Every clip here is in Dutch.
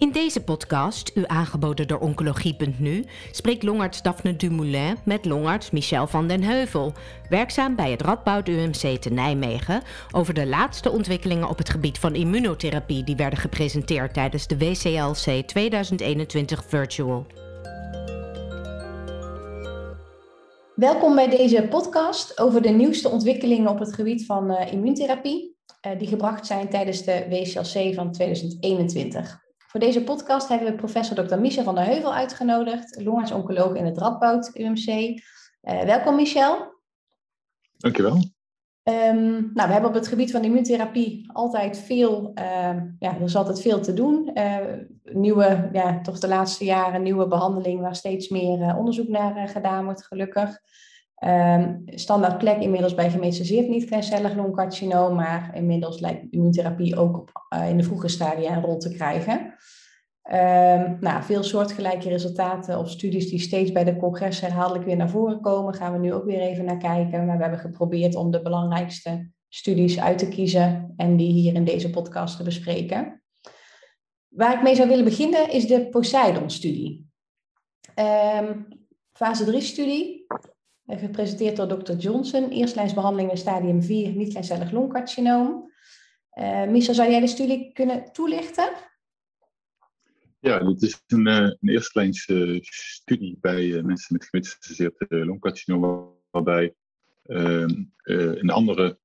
In deze podcast, u aangeboden door Oncologie.nu, spreekt longarts Daphne Dumoulin met longarts Michel van den Heuvel, werkzaam bij het Radboud UMC te Nijmegen, over de laatste ontwikkelingen op het gebied van immunotherapie die werden gepresenteerd tijdens de WCLC 2021 Virtual. Welkom bij deze podcast over de nieuwste ontwikkelingen op het gebied van uh, immuuntherapie, uh, die gebracht zijn tijdens de WCLC van 2021. Voor deze podcast hebben we professor Dr. Michel van der Heuvel uitgenodigd, longarts-oncoloog in het Radboud UMC. Uh, welkom Michel. Dankjewel. Um, nou, we hebben op het gebied van immuuntherapie altijd veel, uh, ja, er is altijd veel te doen. Uh, nieuwe, ja, toch de laatste jaren nieuwe behandeling waar steeds meer uh, onderzoek naar gedaan wordt, gelukkig. Um, standaard plek inmiddels bij gemetastaseerd niet-kleincellig longcarcinoom, maar inmiddels lijkt immuuntherapie ook op, uh, in de vroege stadia een rol te krijgen. Um, nou, veel soortgelijke resultaten of studies die steeds bij de congres herhaaldelijk weer naar voren komen, gaan we nu ook weer even naar kijken. Maar we hebben geprobeerd om de belangrijkste studies uit te kiezen en die hier in deze podcast te bespreken. Waar ik mee zou willen beginnen is de Poseidon-studie. Um, fase 3-studie, gepresenteerd door Dr. Johnson. Eerstlijnsbehandeling in stadium 4, niet-kleincellig longcarcinoom. Uh, Michel, zou jij de studie kunnen toelichten? Ja, dit is een, uh, een eerstlijns uh, studie bij mensen met gemetastaseerd longcarcinoom, waarbij ehm, een andere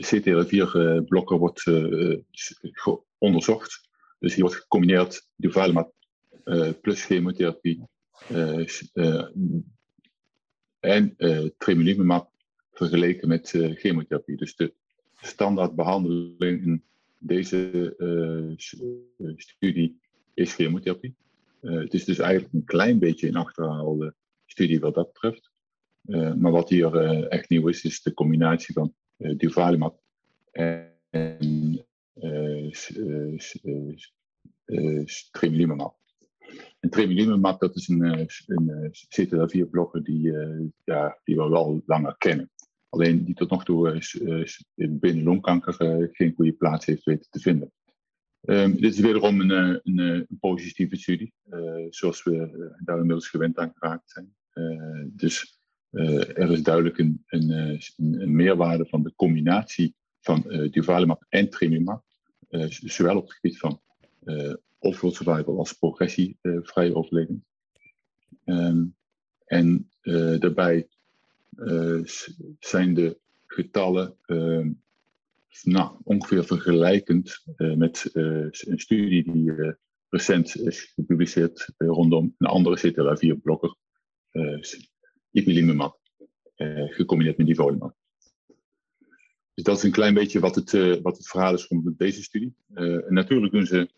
CTLA-4-blokker wordt onderzocht. Dus hier wordt gecombineerd durvalumab plus chemotherapie en tremelimumab vergeleken met chemotherapie. Dus de standaardbehandeling in deze studie is chemotherapie. Uh, het is dus eigenlijk een klein beetje een achterhaalde studie wat dat betreft. Uh, maar wat hier uh, echt nieuw is, is de combinatie van durvalumab en tremelimumab. En tremelimumab, dat is een, een CTLA-4-blokker die, ja, die we wel langer kennen. Alleen die tot nog toe binnen longkanker geen goede plaats heeft weten te vinden. Um, dit is wederom een, een, een positieve studie, uh, zoals we uh, daar inmiddels gewend aan geraakt zijn. Uh, dus er is duidelijk een, een, meerwaarde van de combinatie van durvalumab en tremelimumab, zowel op het gebied van overall survival als progressievrije overleving. Um, en daarbij zijn de getallen ehm, nou, ongeveer vergelijkend uh, met uh, een studie die uh, recent is gepubliceerd rondom een andere CTLA-4-blokker, ipilimumab, gecombineerd met nivolumab. Dus dat is een klein beetje wat het, wat het verhaal is rondom deze studie. natuurlijk doen ze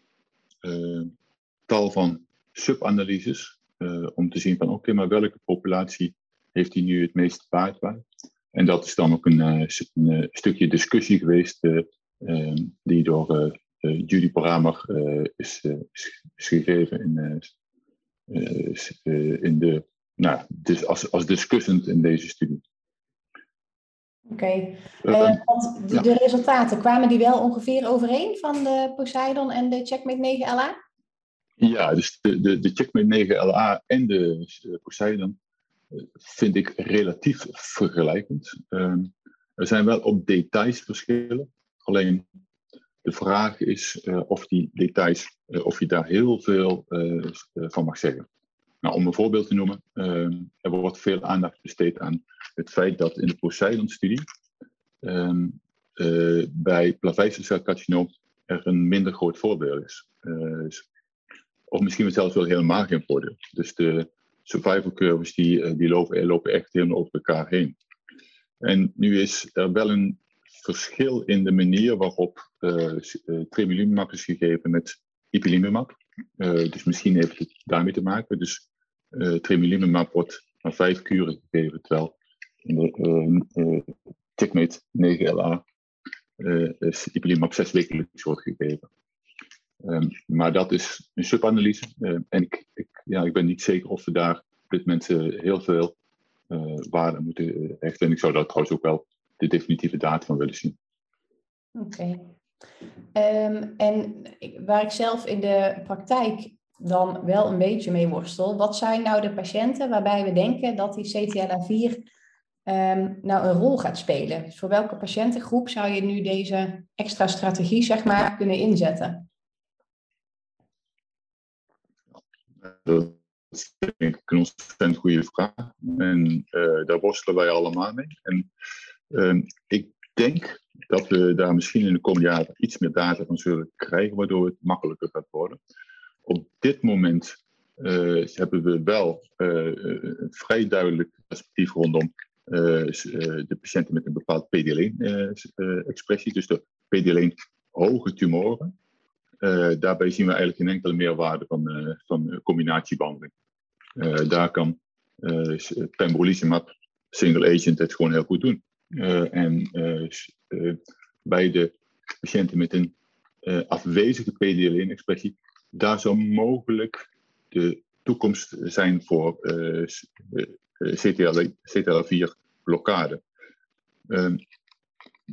tal van subanalyses om te zien van oké, maar welke populatie heeft die nu het meest baat bij? En dat is dan ook een, eh, een eh, stukje discussie geweest die door Judy Paramer is, is, gegeven in, in de, nou, dus als, als discussant in deze studie. Oké, okay. uh, want de, ja. de, resultaten, kwamen die wel ongeveer overeen van de Poseidon en de Checkmate 9LA? Ja, dus de, de, de Checkmate 9LA en de Poseidon vind ik relatief vergelijkend. Ehm, er zijn wel op details verschillen. Alleen de vraag is uh, of die details, uh, of je daar heel veel uh, van mag zeggen. Nou, om een voorbeeld te noemen, ehm, er wordt veel aandacht besteed aan het feit dat in de Poseidon-studie um, bij plaveisselcelcarcinoom er een minder groot voordeel is. of misschien zelfs wel helemaal geen voordeel. Dus de, survival curves die, eh, die lopen, lopen echt helemaal over elkaar heen. En nu is er wel een verschil in de manier waarop uh, is gegeven met ipilimumab. Dus misschien heeft het daarmee te maken. Dus uh, wordt na vijf kuren gegeven, terwijl uh, Checkmate 9LA is ipilimumab zes wekelijks wordt gegeven. Um, maar dat is een subanalyse. Uh, en ik, ik, ja, ik ben niet zeker of we daar op dit moment uh, heel veel uh, waarde moeten hechten. En ik zou daar trouwens ook wel de definitieve data van willen zien. Oké. Ehm, en waar ik zelf in de praktijk dan wel een beetje mee worstel, wat zijn nou de patiënten waarbij we denken dat die CTLA4 um, ehm, nou een rol gaat spelen? Dus voor welke patiëntengroep zou je nu deze extra strategie zeg maar kunnen inzetten? Dat is een ontzettend goede vraag. En uh, daar worstelen wij allemaal mee. En uh, ik denk dat we daar misschien in de komende jaren iets meer data van zullen krijgen, waardoor het makkelijker gaat worden. Op dit moment uh, hebben we wel uh, een vrij duidelijk perspectief rondom de patiënten met een bepaald PD-L1-expressie, dus de PD-L1 hoge tumoren. daarbij zien we eigenlijk geen enkele meerwaarde van, van combinatiebehandeling. daar kan pembrolizumab single agent het gewoon heel goed doen. en bij de patiënten met een afwezige PD-L1-expressie daar zou mogelijk de toekomst zijn voor uh, CTL, 4 blokkade. Uh,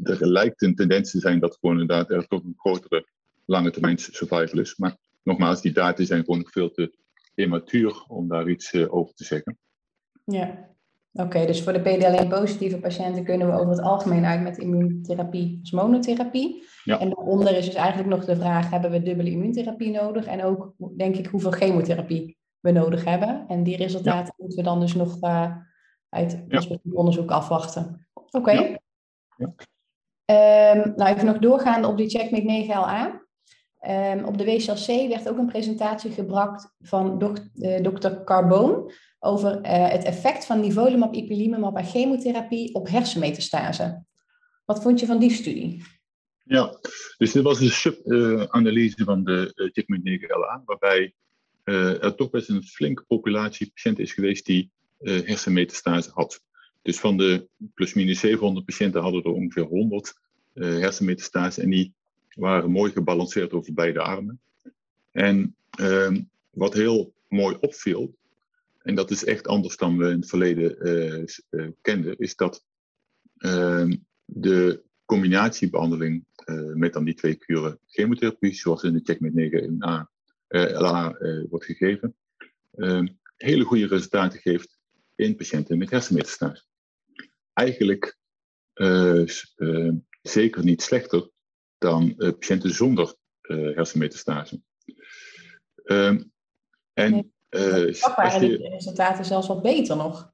er lijkt een tendens te zijn dat gewoon inderdaad er toch een grotere lange termijn survival is. Maar nogmaals, die data zijn gewoon veel te immatuur om daar iets over te zeggen. Ja, oké. dus voor de PDL1-positieve patiënten kunnen we over het algemeen uit met immuuntherapie als monotherapie. Ja. En daaronder is dus eigenlijk nog de vraag, hebben we dubbele immuuntherapie nodig? En ook, denk ik, hoeveel chemotherapie we nodig hebben. En die resultaten moeten we dan dus nog uh, uit ja. onderzoek afwachten. Oké. Okay. Um, nou, even nog doorgaan op die checkmate 9LA. Um, op de WCLC werd ook een presentatie gebracht van dokter uh, Carboon over uh, het effect van nivolumab, ipilimumab en chemotherapie op hersenmetastase. Wat vond je van die studie? Ja, dus dit was een sub-analyse van de uh, checkmate 9LA, waarbij uh, er toch best een flinke populatie patiënten is geweest die hersenmetastase had. Dus van de plusminus 700 patiënten hadden er ongeveer 100 uh, hersenmetastase en die waren mooi gebalanceerd over beide armen. En ehm, wat heel mooi opviel, en dat is echt anders dan we in het verleden kenden, is dat ehm, de combinatiebehandeling met dan die twee kuren chemotherapie, zoals in de checkmate 9A eh, LA eh, wordt gegeven, ehm, hele goede resultaten geeft in patiënten met hersenmetastase. Eigenlijk eh, zeker niet slechter dan patiënten zonder hersenmetastase. En uh, als je, de resultaten zelfs wat beter nog.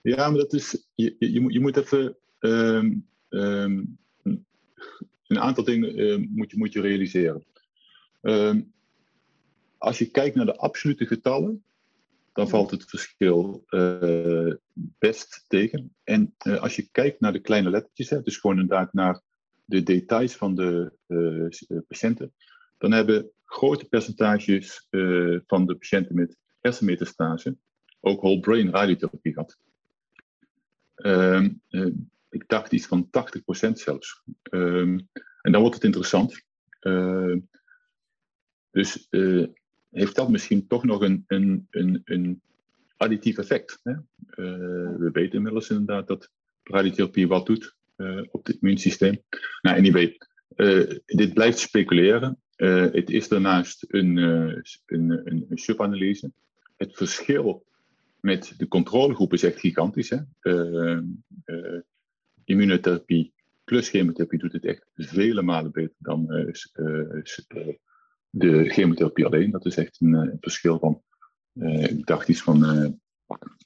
Ja, maar dat is, je, je, moet, je moet even um, um, een aantal dingen uh, moet, je, moet je realiseren. Um, als je kijkt naar de absolute getallen, dan valt het verschil uh, best tegen. En uh, als je kijkt naar de kleine lettertjes, hè, dus gewoon inderdaad naar de details van de patiënten, dan hebben grote percentages van de patiënten met hersenmetastase ook whole brain radiotherapie gehad. Ehm, ik dacht iets van 80% zelfs. Um, en dan wordt het interessant. Ehm, dus heeft dat misschien toch nog een, een, een, een additief effect. Hè? Uh, we weten inmiddels inderdaad dat radiotherapie wat doet uh, op het immuunsysteem. Nou, anyway, uh, dit blijft speculeren. Het is daarnaast een, een, een, een subanalyse. Het verschil met de controlegroep is echt gigantisch. Hè? immunotherapie plus chemotherapie doet het echt vele malen beter dan de chemotherapie alleen. Dat is echt een, verschil van, uh, ik dacht iets van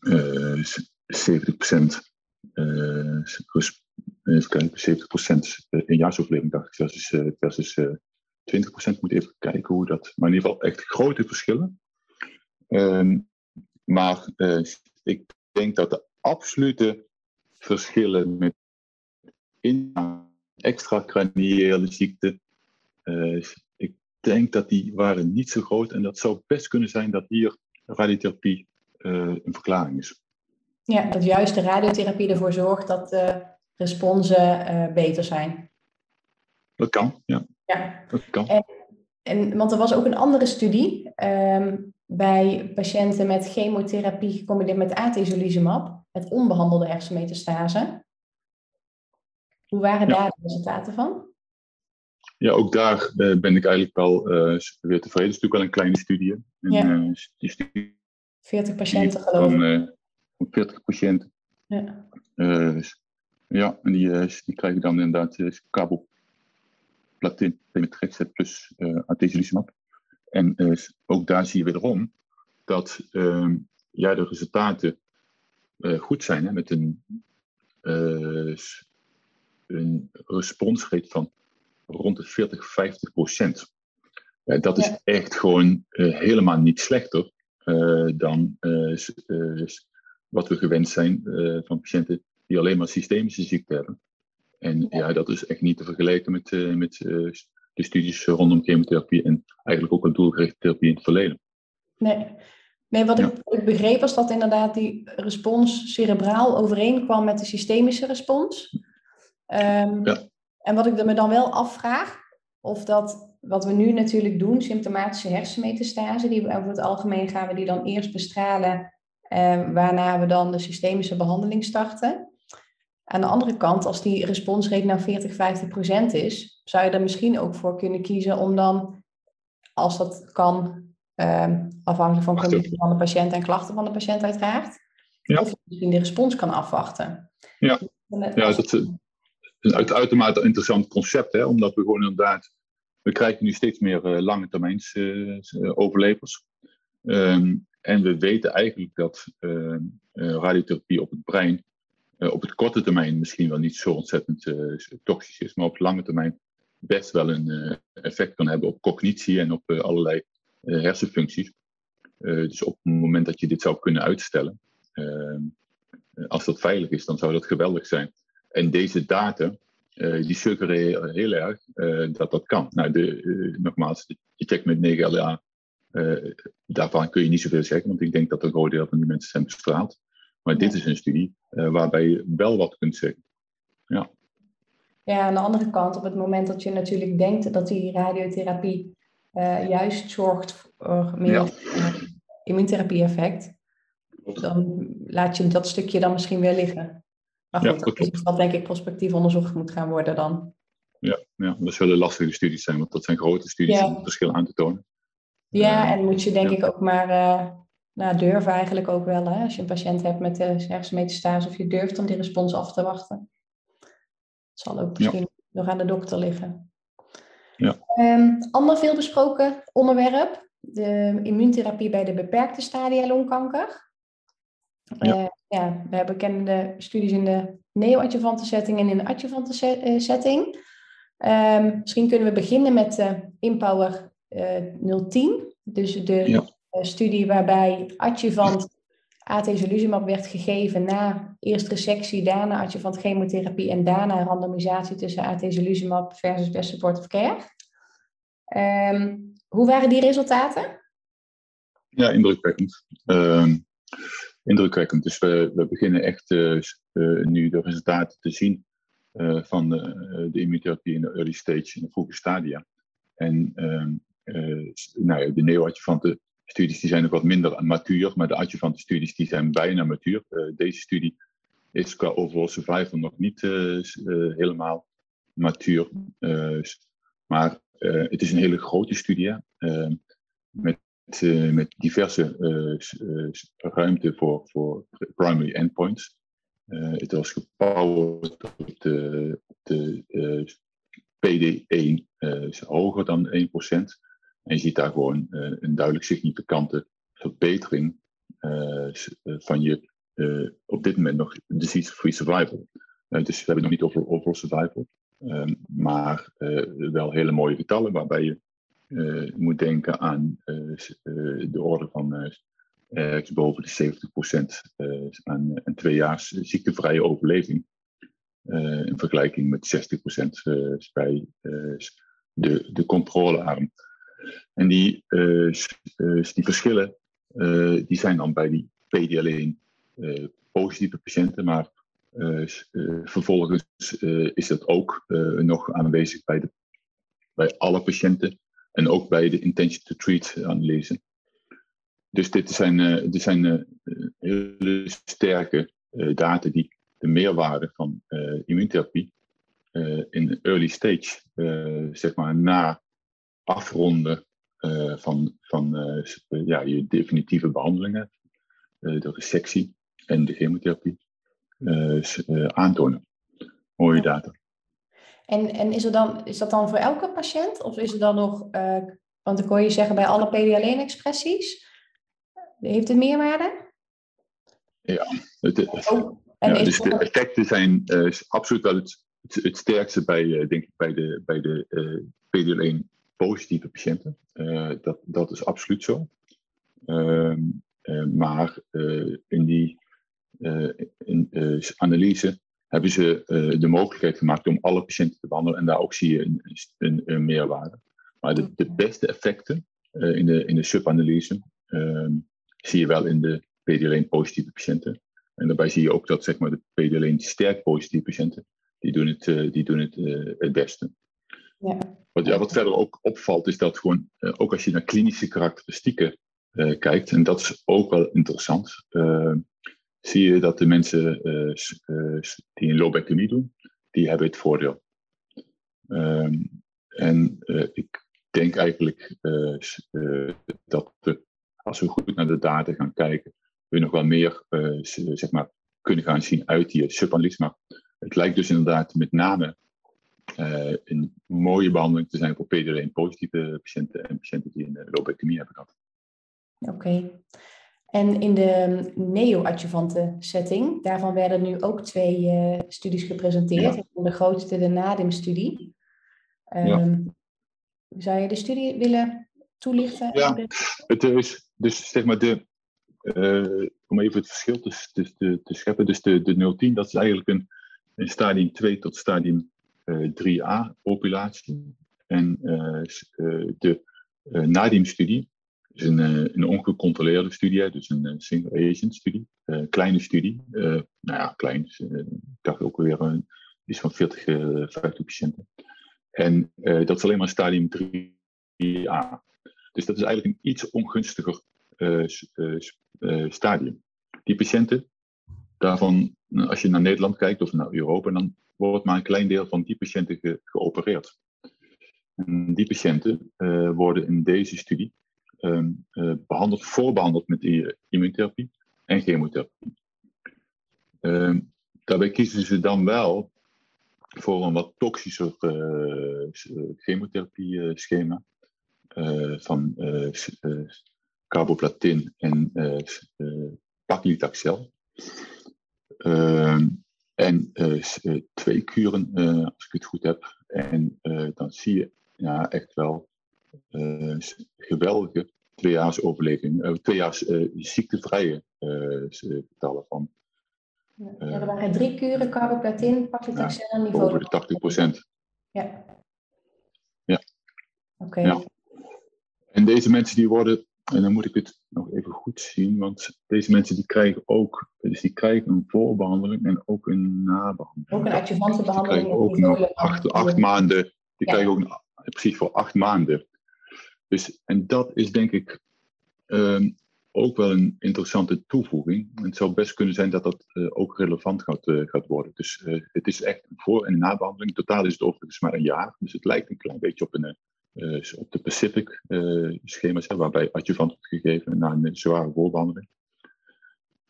uh, 70 procent. even kijken, 70 procent in jaarsoverleving dacht ik versus, versus 20 procent. Moet even kijken hoe dat, maar in ieder geval echt grote verschillen. Um, maar ik denk dat de absolute verschillen met in extra craniële ziekte uh, denk dat die waren niet zo groot. En dat zou best kunnen zijn dat hier radiotherapie uh, een verklaring is. Ja, dat juist de radiotherapie ervoor zorgt dat de responsen beter zijn. Dat kan, ja. Ja. Dat kan. En, en, want er was ook een andere studie um, bij patiënten met chemotherapie gecombineerd met atezolizumab, met onbehandelde hersenmetastase. Hoe waren ja. daar de resultaten van? Ja, ook daar ben ik eigenlijk wel weer tevreden. Het is natuurlijk wel een kleine studie. En, ja. die studie 40 patiënten geloof ik. Van 40 patiënten. Ja. Dus, ja, en die, die krijgen dan inderdaad uh, carboplatin met plus uh, atezolizumab. En ook daar zie je wederom dat ehm, ja, de resultaten uh, goed zijn hè, met een, een responsrate van rond de 40, 50 procent. Ja, dat is echt gewoon helemaal niet slechter dan wat we gewend zijn van patiënten die alleen maar systemische ziekte hebben. En ja, dat is echt niet te vergelijken met, met de studies rondom chemotherapie en eigenlijk ook een doelgerichte therapie in het verleden. Nee, Nee, wat ik, ik, begreep was dat inderdaad die respons cerebraal overeenkwam met de systemische respons. Um, ja. En wat ik me dan wel afvraag, of dat wat we nu natuurlijk doen, symptomatische hersenmetastase, die over het algemeen gaan we die dan eerst bestralen, eh, waarna we dan de systemische behandeling starten. Aan de andere kant, als die responsrate nou 40, 50 procent is, zou je er misschien ook voor kunnen kiezen om dan, als dat kan, Ehm, afhankelijk van conditie van de patiënt en klachten van de patiënt uiteraard. Ja. Of je misschien de respons kan afwachten. Ja, ja dat is een uitermate interessant concept, hè, omdat we gewoon inderdaad, we krijgen nu steeds meer uh, lange termijns uh, overlevers. Ehm, en we weten eigenlijk dat uh, radiotherapie op het brein op het korte termijn misschien wel niet zo ontzettend toxisch is, maar op lange termijn best wel een effect kan hebben op cognitie en op allerlei eh, hersenfuncties. Eh, dus op het moment dat je dit zou kunnen uitstellen, ehm, als dat veilig is, dan zou dat geweldig zijn. En deze data, die suggereren heel erg dat dat kan. Nou, de, nogmaals, de check met 9LA, daarvan kun je niet zoveel zeggen, want ik denk dat een groot deel van die mensen zijn bestraald. Maar dit is een studie waarbij je wel wat kunt zeggen. Ja. Ja, aan de andere kant, op het moment dat je natuurlijk denkt dat die radiotherapie uh, juist zorgt voor meer ja. uh, immuuntherapie-effect, dan laat je dat stukje dan misschien weer liggen. Maar goed, ja, dat is wat denk ik prospectief onderzocht moet gaan worden dan. Ja, ja, dat zullen lastige studies zijn, want dat zijn grote studies om het verschil aan te tonen. Ja, en moet je denk ik ook maar uh, nou, durven eigenlijk ook wel. Hè? Als je een patiënt hebt met ergens metastase, of je durft om die respons af te wachten. Het zal ook misschien nog aan de dokter liggen. Ja. Um, ander veelbesproken onderwerp, de immuuntherapie bij de beperkte stadia longkanker. Ja. Uh, ja, we hebben bekende studies in de neoadjuvante setting en in de adjuvante eh, setting. Um, misschien kunnen we beginnen met uh, Impower uh, 010. Dus de ja. Studie waarbij adjuvant atezolizumab werd gegeven na eerst resectie, daarna adjuvant chemotherapie en daarna randomisatie tussen atezolizumab versus best supportive care. Um, hoe waren die resultaten? Ja, indrukwekkend. Uh, indrukwekkend. Dus we, we beginnen echt uh, uh, nu de resultaten te zien van de, de immunotherapie in de early stage, in de vroege stadia. En ehm, nou ja, de neoadjuvante studies die zijn nog wat minder matuur, maar de adjuvante studies die zijn bijna matuur. deze studie is qua overall survival nog niet helemaal matuur. maar het is een hele grote studie uh, met, met diverse ruimte voor, voor primary endpoints. het was gebouwd op de, de PD1 hoger dan 1%. En je ziet daar gewoon een duidelijk significante verbetering van je op dit moment nog disease-free survival. dus we hebben nog niet over overall survival. Ehm, maar eh, wel hele mooie getallen waarbij je eh, moet denken aan eh, de orde van ergens boven de 70% aan een tweejaars ziektevrije overleving. in vergelijking met 60% bij de, de controlearm. En die, die verschillen die zijn dan bij die PD-alleen positieve patiënten, maar eh, eh, vervolgens eh, is dat ook nog aanwezig bij, de, bij alle patiënten en ook bij de intention to treat analyse. Dus dit zijn, dit zijn hele sterke data die de meerwaarde van immuuntherapie in early stage, zeg maar na afronden van, van ja, je definitieve behandelingen, de resectie en de chemotherapie, aantonen. Mooie data. En, en is, er dan, is dat dan voor elke patiënt? Of is er dan nog, want dan kon je zeggen bij alle PD-alleen-expressies, heeft het meerwaarde? Ja, het, oh, ja dus de effecten zijn absoluut wel het, het, sterkste bij, denk ik, bij de, bij de uh, PD-alleen positieve patiënten. dat, dat is absoluut zo. Ehm, maar in die in, analyse hebben ze de mogelijkheid gemaakt om alle patiënten te behandelen. En daar ook zie je een, een, een meerwaarde. Maar de, de beste effecten in de, in de subanalyse uh, zie je wel in de PD-alleen positieve patiënten. En daarbij zie je ook dat zeg maar, de PD-alleen sterk positieve patiënten, die doen het, die doen het, het beste. Ja. Wat, ja, wat verder ook opvalt, is dat gewoon, ook als je naar klinische karakteristieken kijkt, en dat is ook wel interessant zie je dat de mensen die een lobectomie doen, die hebben het voordeel. Um, en ik denk eigenlijk dat we, als we goed naar de data gaan kijken, we nog wel meer zeg maar, kunnen gaan zien uit die subanalyse. Maar het lijkt dus inderdaad met name een mooie behandeling te zijn voor PD-1 positieve patiënten en patiënten die een lobectomie hebben gehad. Oké. En in de neo-adjuvante setting, daarvan werden nu ook twee uh, studies gepresenteerd. De grootste, de NADIM-studie. Um, Zou je de studie willen toelichten? Ja, het is dus zeg maar de, uh, om even het verschil te, te, te, scheppen. Dus de, de 010, dat is eigenlijk een, een stadium 2 tot stadium uh, eh, 3a populatie. En de NADIM-studie, is een, eh, een ongecontroleerde studie, dus een eh, single agent studie. Kleine studie. nou ja, klein. ik dacht ook weer een, iets van 40, 50 patiënten. En dat is alleen maar stadium 3a. Dus dat is eigenlijk een iets ongunstiger stadium. Die patiënten, daarvan, als je naar Nederland kijkt of naar Europa, dan wordt maar een klein deel van die patiënten ge geopereerd. En die patiënten worden in deze studie Ehm, eh, behandeld, voorbehandeld met immuuntherapie en chemotherapie. Ehm, daarbij kiezen ze dan wel voor een wat toxischer uh, chemotherapie-schema van carboplatin en paclitaxel. Ehm, en twee kuren, als ik het goed heb. En dan zie je ja, echt wel geweldige tweejaars overleving, uh, tweejaars ziektevrije getallen van. Ja, er waren drie kuren carboplatin, paclitaxel en niveau. Over de 80 procent. Ja. Ja. Oké. Ja. En deze mensen die worden, en dan moet ik het nog even goed zien, want deze mensen die krijgen ook, dus die krijgen een voorbehandeling en ook een nabehandeling. Ook een adjuvante behandeling. Die krijgen ook nog acht, acht maanden, die krijgen ook een, precies voor acht maanden dus, en dat is denk ik ehm, ook wel een interessante toevoeging. En het zou best kunnen zijn dat dat uh, ook relevant gaat, uh, gaat worden. Dus uh, het is echt een voor- en nabehandeling. Totaal is het overigens maar een jaar. Dus het lijkt een klein beetje op, een, op de Pacific schema's, hè, waarbij adjuvant wordt gegeven na een zware voorbehandeling.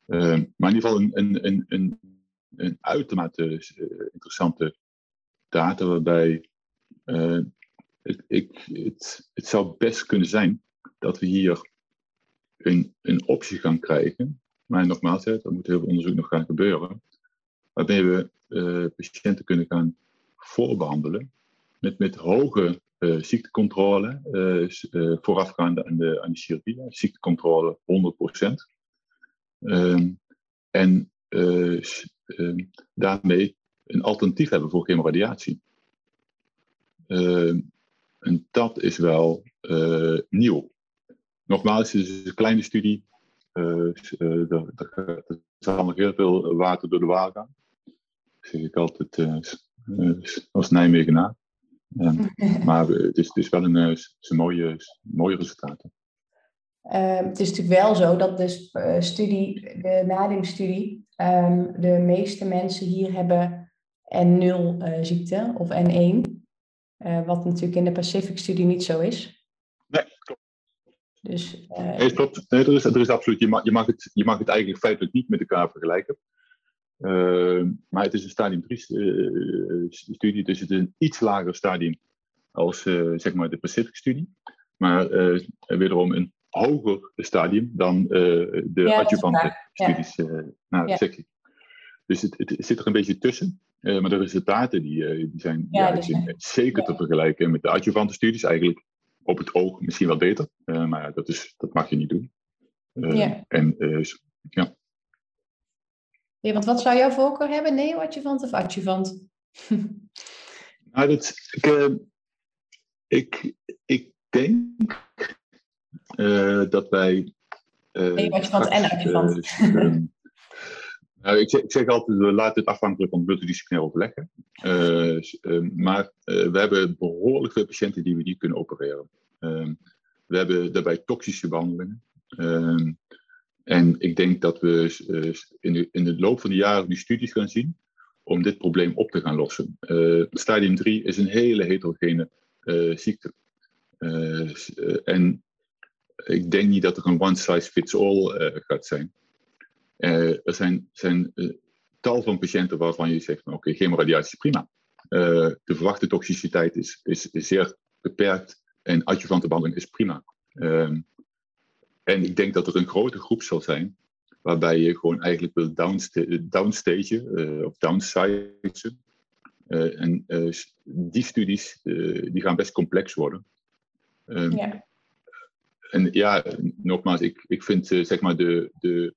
Ehm, maar in ieder geval een, een, een, een, een uitermate interessante data waarbij het, ik, het, het zou best kunnen zijn dat we hier een, een optie gaan krijgen. Maar nogmaals, hè, er moet heel veel onderzoek nog gaan gebeuren. Waarbij we patiënten kunnen gaan voorbehandelen met, met hoge uh, ziektecontrole uh, voorafgaande aan de, aan de chirurgie. Ziektecontrole 100%. Ehm, en ehm, daarmee een alternatief hebben voor chemoradiatie. Ehm, en dat is wel nieuw. Nogmaals, het is een kleine studie. Er, zal nog heel veel water door de waal gaan. Dat zeg ik altijd als Nijmegenaar. maar het is, het is wel een, een mooie, mooie resultaten. het is natuurlijk wel zo dat de studie, de nadimstudie, um, de meeste mensen hier hebben N0-ziekte of N1. wat natuurlijk in de Pacific-studie niet zo is. Nee, klopt. Dus, nee, klopt. Nee, er, is, er is absoluut. Je mag, je, mag het, je mag het eigenlijk feitelijk niet met elkaar vergelijken. Maar het is een stadium 3 studie, dus het is een iets lager stadium als zeg maar de Pacific-studie. Maar wederom een hoger stadium dan de ja, adjuvante studies ja. naar ja. sectie. Dus het, het, zit er een beetje tussen. Uh, maar de resultaten die, uh, die zijn, ja, die zijn zeker te vergelijken met de adjuvante studies. Eigenlijk op het oog misschien wel beter. maar dat, is, dat mag je niet doen. En ja. Ja, want wat zou jouw voorkeur hebben? Neo-adjuvant of adjuvant? nou, dat, ik, ik, ik denk uh, dat wij. Uh, en adjuvant. Uh, nou, ik, zeg, ik zeg altijd, we laten het afhankelijk van multidisciplinair overleggen. maar we hebben behoorlijk veel patiënten die we niet kunnen opereren. we hebben daarbij toxische behandelingen. En ik denk dat we in, de, in de loop van de jaren nu studies gaan zien om dit probleem op te gaan lossen. stadium 3 is een hele heterogene ziekte. en ik denk niet dat er een one size fits all gaat zijn. Er zijn, zijn tal van patiënten waarvan je zegt, oké, okay, chemoradiatie is prima. de verwachte toxiciteit is, is, is, zeer beperkt en adjuvante behandeling is prima. Ehm, en ik denk dat er een grote groep zal zijn waarbij je gewoon eigenlijk wil downsta downstagen of downsizen. en die studies die gaan best complex worden. Um, ja en ja, nogmaals, ik, ik vind uh, zeg maar de, de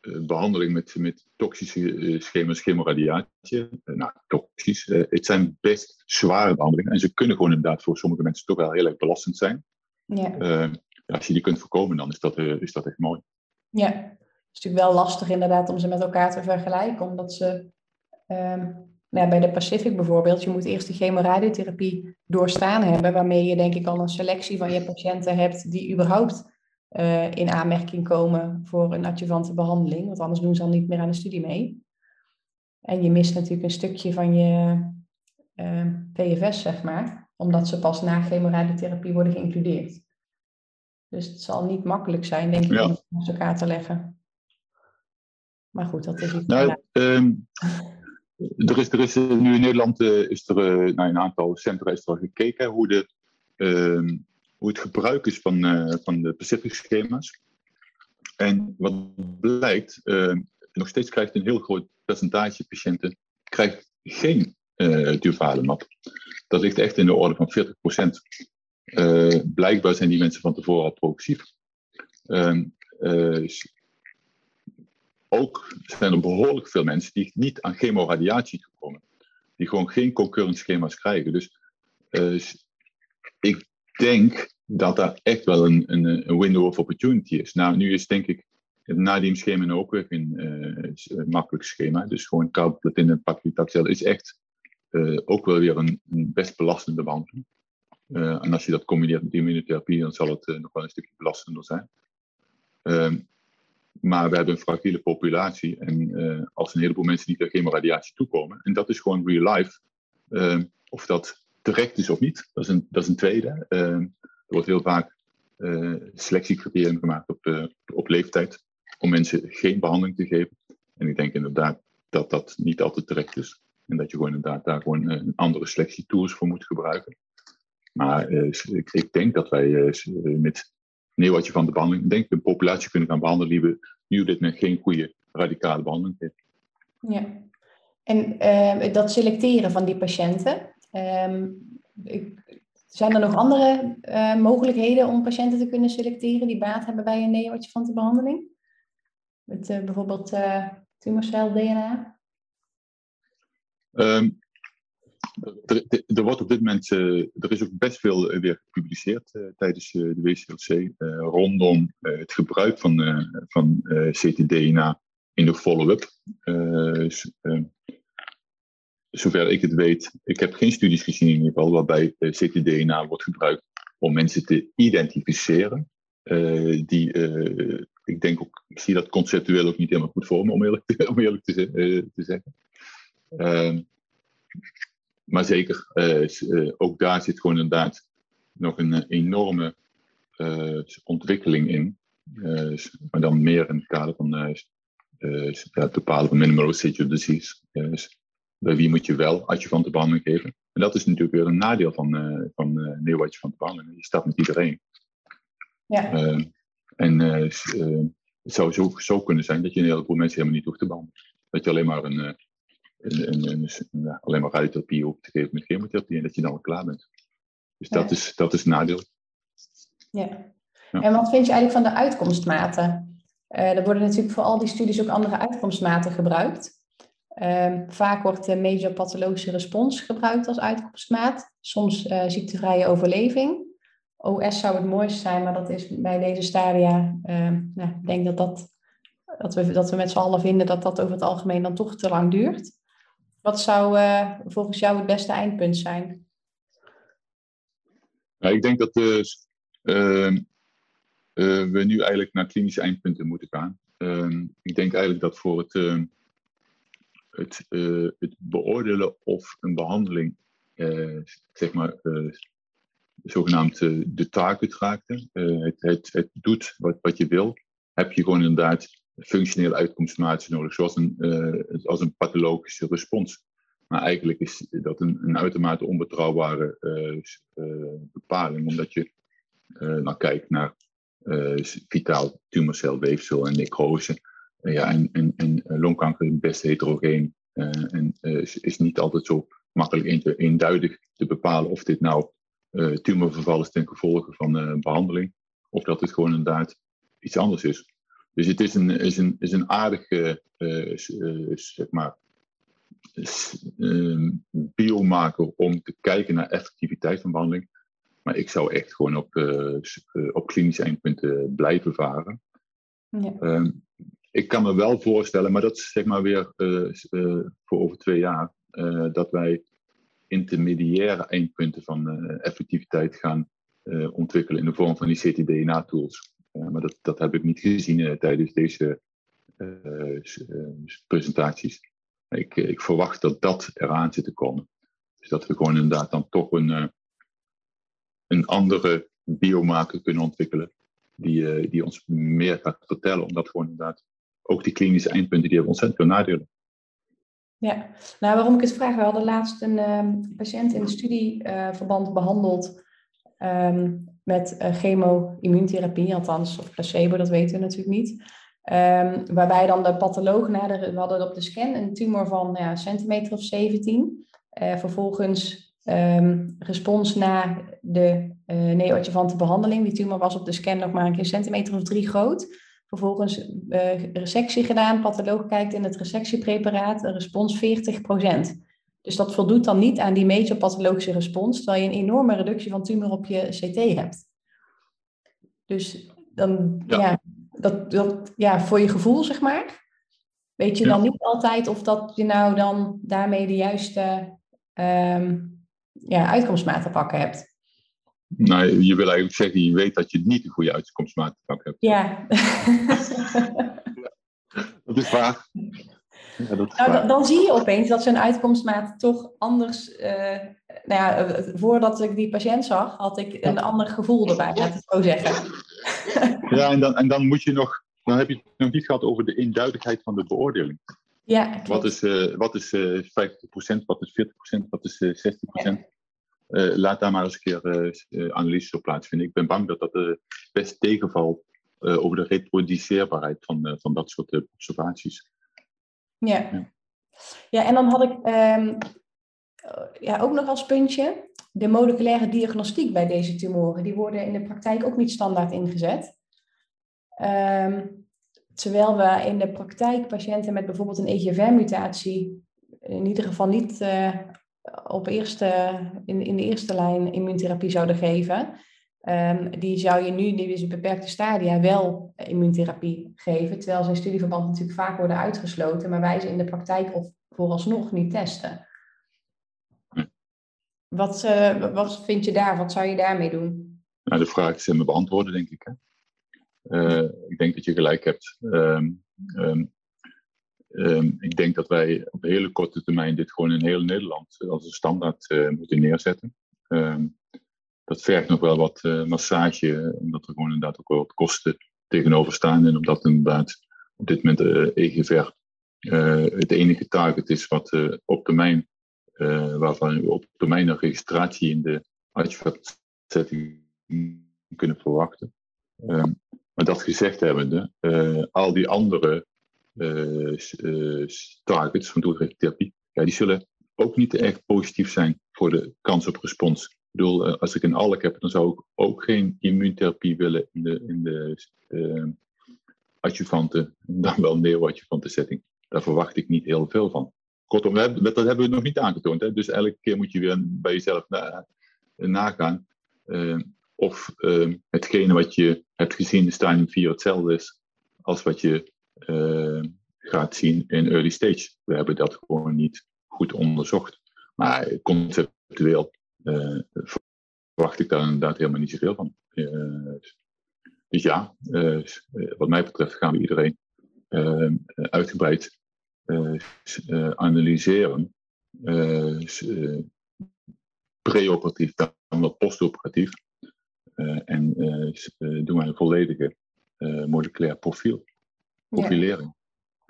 uh, behandeling met, met toxische uh, schema's, chemoradiatie, nou, toxisch, het zijn best zware behandelingen. En ze kunnen gewoon inderdaad voor sommige mensen toch wel heel erg belastend zijn. Ja. Als je die kunt voorkomen, dan is dat, is dat echt mooi. Ja, het is natuurlijk wel lastig inderdaad om ze met elkaar te vergelijken, omdat ze ehm, nou, bij de Pacific bijvoorbeeld, je moet eerst de chemoradiotherapie doorstaan hebben, waarmee je denk ik al een selectie van je patiënten hebt die überhaupt uh, in aanmerking komen voor een adjuvante behandeling, want anders doen ze dan niet meer aan de studie mee. En je mist natuurlijk een stukje van je eh, PFS, zeg maar, omdat ze pas na chemoradiotherapie worden geïncludeerd. Dus het zal niet makkelijk zijn, denk ik, ja. om het naast elkaar te leggen. Maar goed, dat is iets. Nou, er is, er is nu in Nederland uh, is er uh, naar een aantal centra is er gekeken hoe, de, uh, hoe het gebruik is van, van de Pacific schema's. En wat blijkt, nog steeds krijgt een heel groot percentage patiënten krijgt geen uh, durvalemab. Dat ligt echt in de orde van 40%. Blijkbaar zijn die mensen van tevoren al progressief. Ehm, ook zijn er behoorlijk veel mensen die niet aan chemoradiatie komen. Die gewoon geen concurrent schema's krijgen. Dus uh, ik denk dat daar echt wel een, een, een, window of opportunity is. Nou, nu is denk ik het nadiemschema ook weer een makkelijk schema. Dus gewoon carboplatin en paclitaxel is echt ook wel weer een, een best belastende behandeling. En als je dat combineert met immunotherapie, dan zal het nog wel een stukje belastender zijn. Ehm, maar we hebben een fragiele populatie. En uh, als een heleboel mensen niet aan chemoradiatie toekomen, en dat is gewoon real life, uh, of dat terecht is of niet, dat is een, dat is een tweede. Uh, er wordt heel vaak selectiecriterium gemaakt op, op leeftijd om mensen geen behandeling te geven. En ik denk inderdaad dat dat niet altijd terecht is. En dat je gewoon inderdaad daar gewoon een andere selectietools voor moet gebruiken. Maar ik, ik, denk dat wij met je van de behandeling, denk ik, een populatie kunnen gaan behandelen die we nu dit met geen goede radicale behandeling heeft. Ja, en uh, dat selecteren van die patiënten, uh, zijn er nog andere uh, mogelijkheden om patiënten te kunnen selecteren die baat hebben bij een neoadjuvante behandeling? Met bijvoorbeeld tumorcel DNA? Um, er, wordt op dit moment, uh, er is ook best veel uh, weer gepubliceerd uh, tijdens de WCLC rondom het gebruik van, van ctDNA in de follow-up. zover ik het weet, ik heb geen studies gezien in ieder geval waarbij ctDNA wordt gebruikt om mensen te identificeren. die, ik denk ook, ik zie dat conceptueel ook niet helemaal goed voor me, om eerlijk te, om eerlijk te, te zeggen. Maar zeker, ook daar zit gewoon inderdaad nog een enorme ontwikkeling in. maar dan meer in het kader van het bepalen van minimal residual disease. bij wie moet je wel adjuvante behandeling geven? En dat is natuurlijk weer een nadeel van, uh, van uh, neoadjuvante behandeling. Je staat met iedereen. Ja. en het zou zo, zo kunnen zijn dat je een heleboel mensen helemaal niet hoeft te behandelen. Dat je alleen maar een, een alleen maar radiotherapie hoeft te geven met chemotherapie en dat je dan al klaar bent. Dus dat, is, dat is een nadeel. Ja. En wat vind je eigenlijk van de uitkomstmaten? er worden natuurlijk voor al die studies ook andere uitkomstmaten gebruikt. Ehm, vaak wordt de major pathologische respons gebruikt als uitkomstmaat. Soms uh, ziektevrije overleving. OS zou het mooiste zijn, maar dat is bij deze stadia. Uh, nou, ik denk dat, dat, dat, we, dat we met z'n allen vinden dat dat over het algemeen dan toch te lang duurt. Wat zou uh, volgens jou het beste eindpunt zijn? Nou, ik denk dat dus, ehm, we nu eigenlijk naar klinische eindpunten moeten gaan. Ehm, ik denk eigenlijk dat voor het het, uh, het beoordelen of een behandeling, zeg maar, zogenaamd de taak uitraakte, het, het, het doet wat, wat je wil, heb je gewoon inderdaad functionele uitkomstmaten nodig, zoals een, als een pathologische respons. Maar eigenlijk is dat een, een uitermate onbetrouwbare bepaling, omdat je dan kijkt naar vitaal tumorcelweefsel en necrose ja, en, en, en eh, longkanker is best heterogeen en is, niet altijd zo makkelijk eenduidig te bepalen of dit nou tumorverval is ten gevolge van behandeling of dat het gewoon inderdaad iets anders is. Dus het is een, is een, is een aardige zeg maar, ehm, biomarker om te kijken naar effectiviteit van behandeling. Maar ik zou echt gewoon op, op klinische eindpunten blijven varen. Ja. Ehm, ik kan me wel voorstellen, maar dat is zeg maar weer uh, uh, voor over twee jaar, uh, dat wij intermediaire eindpunten van effectiviteit gaan ontwikkelen in de vorm van die ctDNA-tools. Maar dat, dat heb ik niet gezien tijdens deze presentaties. Ik, ik, verwacht dat dat eraan zit te komen. Dus dat we gewoon inderdaad dan toch een, een andere biomarker kunnen ontwikkelen. Die, die ons meer gaat vertellen, omdat gewoon inderdaad ook die klinische eindpunten, die hebben ontzettend veel nadelen. Ja, nou waarom ik het vraag, we hadden laatst een um, patiënt in studieverband behandeld um, met uh, chemo-immuuntherapie, althans, of placebo, dat weten we natuurlijk niet. Um, waarbij dan de patholoog, na de, we hadden op de scan een tumor van ja, een centimeter of 17. Uh, eh, vervolgens respons na de uh, neoadjuvante behandeling. Die tumor was op de scan nog maar een keer centimeter of drie groot. Vervolgens resectie gedaan, patholoog kijkt in het resectiepreparaat, een respons 40%. Dus dat voldoet dan niet aan die mesopathologische respons, terwijl je een enorme reductie van tumor op je CT hebt. Dus dan, ja, dat, dat, ja voor je gevoel, zeg maar, weet je dan niet altijd of dat je nou dan daarmee de juiste um, ja, uitkomstmaat te pakken hebt. Nou, je wil eigenlijk zeggen, je weet dat je niet een goede uitkomstmaat te pakken hebt. Ja. dat is waar. Ja, dat is nou. Dan, zie je opeens dat zijn uitkomstmaat toch anders. Uh, nou ja, eh, voordat ik die patiënt zag, had ik een ander gevoel erbij, laat het zo zeggen. ja, en dan, en dan moet je nog. Dan heb je het nog niet gehad over de eenduidigheid van de beoordeling. Ja, wat is, uh, wat is uh, 50%, wat is 40%, wat is uh, 60%? Ja. Uh, laat daar maar eens een keer uh, analyses op plaatsvinden. Ik ben bang dat dat uh, best tegenvalt over de reproduceerbaarheid van, van dat soort observaties. Ja. ja. ja. en dan had ik um, ja, ook nog als puntje de moleculaire diagnostiek bij deze tumoren. Die worden in de praktijk ook niet standaard ingezet. Um, terwijl we in de praktijk patiënten met bijvoorbeeld een EGFR-mutatie in ieder geval niet op eerste, in, in de eerste lijn immuuntherapie zouden geven, um, die zou je nu in deze beperkte stadia wel immuuntherapie geven, terwijl ze in studieverband natuurlijk vaak worden uitgesloten, maar wij ze in de praktijk of vooralsnog niet testen. Wat, uh, wat vind je daar? Wat zou je daarmee doen? Nou, de vraag is me beantwoorden, denk ik. Hè? Uh, ik denk dat je gelijk hebt. Um, ehm, ik denk dat wij op hele korte termijn dit gewoon in heel Nederland als een standaard moeten neerzetten. Dat vergt nog wel wat massage, omdat er gewoon inderdaad ook wel wat kosten tegenover staan. En omdat inderdaad op dit moment uh, EGVR het enige target is wat op termijn, waarvan we op termijn een registratie in de setting kunnen verwachten. Ehm, maar dat gezegd hebbende, uh, al die andere uh, targets van doelgerichte therapie, ja, die zullen ook niet erg positief zijn voor de kans op respons. Bedoel, als ik een ALK heb, dan zou ik ook geen immuuntherapie willen in de, in de adjuvante, dan wel neoadjuvante setting. Daar verwacht ik niet heel veel van. Kortom, dat hebben we nog niet aangetoond. Hè? Dus elke keer moet je weer bij jezelf na, nagaan uh, of uh, hetgene wat je hebt gezien in stadium 4 hetzelfde is als wat je uh, gaat zien in early stage. We hebben dat gewoon niet goed onderzocht. Maar conceptueel eh, verwacht ik daar inderdaad helemaal niet zoveel van. dus ja, wat mij betreft gaan we iedereen uitgebreid analyseren preoperatief dan wat postoperatief. En doen wij een volledige moleculair profiel, profilering.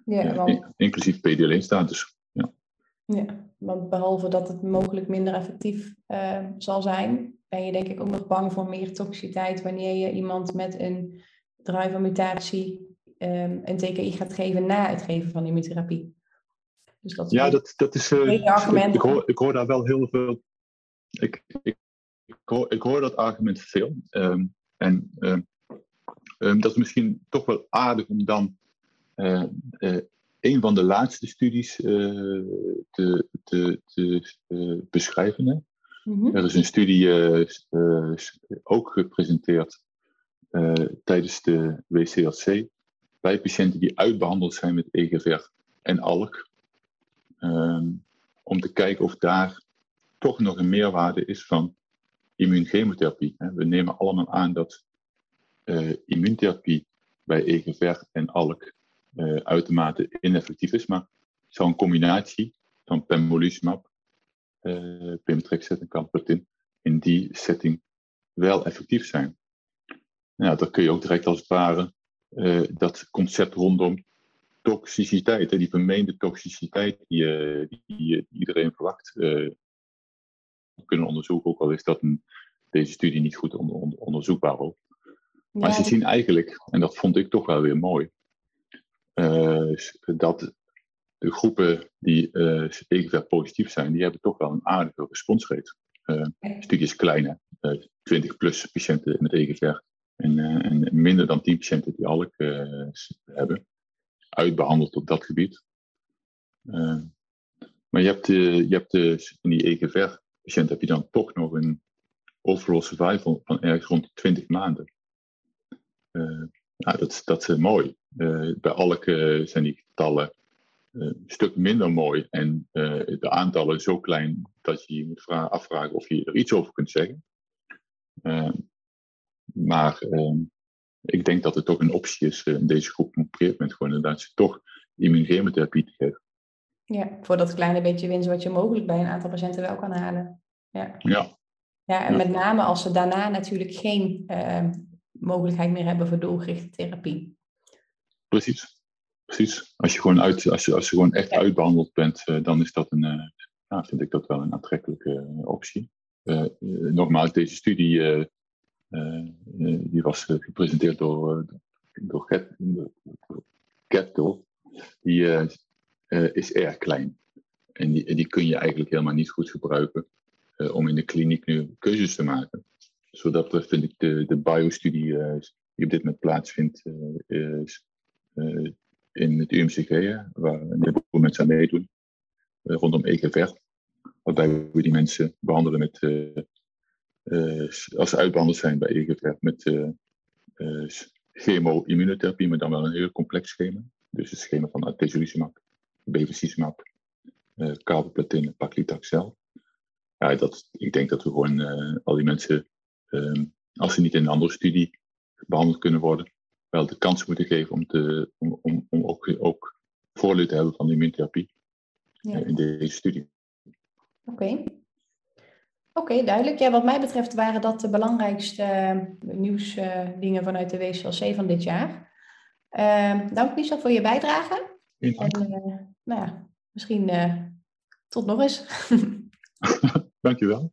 Ja. ja want... inclusief PD-L1-status. Ja. want behalve dat het mogelijk minder effectief zal zijn, ben je denk ik ook nog bang voor meer toxiciteit wanneer je iemand met een driver-mutatie um, een TKI gaat geven na het geven van immunotherapie. Dus dat ja, dat, dat is. Uh, ik, hoor, ik hoor daar wel heel veel ik, ik, ik, hoor, dat argument veel. Um, en um, dat is misschien toch wel aardig om dan uh, uh, een van de laatste studies uh, te, te, te beschrijven. Hè? Mm-hmm. Er is een studie ook gepresenteerd tijdens de WCLC bij patiënten die uitbehandeld zijn met EGFR en ALK. Um, om te kijken of daar toch nog een meerwaarde is van immuunchemotherapie. We nemen allemaal aan dat immuuntherapie bij EGFR en ALK uh, uitermate ineffectief is, maar zou een combinatie van pembrolizumab, uh, pemetrexed en carboplatin in die setting wel effectief zijn. Nou, dan kun je ook direct als het ware uh, dat concept rondom toxiciteit, die vermeende toxiciteit die, die, die iedereen verwacht, kunnen onderzoeken, ook al is dat een, deze studie niet goed onder, onderzoekbaar ook. Maar ze zien eigenlijk, en dat vond ik toch wel weer mooi, dat de groepen die uh, positief zijn, die hebben toch wel een aardige responsrate. Uh, studie is klein, 20 plus patiënten met EGFR en, en, minder dan 10 patiënten die ALK hebben, uitbehandeld op dat gebied. maar je hebt, je hebt in die EGFR patiënt heb je dan toch nog een overall survival van ergens rond de 20 maanden. Uh, nou, dat, dat is mooi. Uh, bij elke zijn die getallen een stuk minder mooi en de aantallen zo klein dat je je moet vragen, afvragen of je er iets over kunt zeggen. maar ik denk dat het toch een optie is in deze groep op een gegeven moment gewoon inderdaad ze toch immuunchemotherapie te geven. Ja, voor dat kleine beetje winst wat je mogelijk bij een aantal patiënten wel kan halen. Ja. ja. Ja, en met name als ze daarna natuurlijk geen uh, mogelijkheid meer hebben voor doelgerichte therapie. Precies. Precies. Als je gewoon, uit, als je, als je gewoon echt uitbehandeld bent, uh, dan is dat een, uh, nou, vind ik dat wel een aantrekkelijke optie. nogmaals, deze studie die was gepresenteerd door, door Capital. Die is erg klein. En die, die kun je eigenlijk helemaal niet goed gebruiken uh, om in de kliniek nu keuzes te maken. Dus wat dat betreft vind ik de, de biostudie uh, die op dit moment plaatsvindt uh, in het UMCG, waar een heleboel mensen aan meedoen, rondom EGFR. Waarbij we die mensen behandelen met, als ze uitbehandeld zijn bij EGFR, met chemo-immunotherapie, maar dan wel een heel complex schema. Dus het schema van atezolizumab, bevacizumab, uh, carboplatine, paclitaxel. Ja, dat, ik denk dat we gewoon al die mensen, als ze niet in een andere studie behandeld kunnen worden, wel de kans moeten geven om, te, om, om, om ook, ook voordeel te hebben van immuuntherapie ja. in deze studie. Oké. Oké, duidelijk. Ja, wat mij betreft waren dat de belangrijkste uh, nieuwsdingen vanuit de WCLC van dit jaar. Uh, dank Michel voor je bijdrage. En nou ja, misschien tot nog eens. Dankjewel.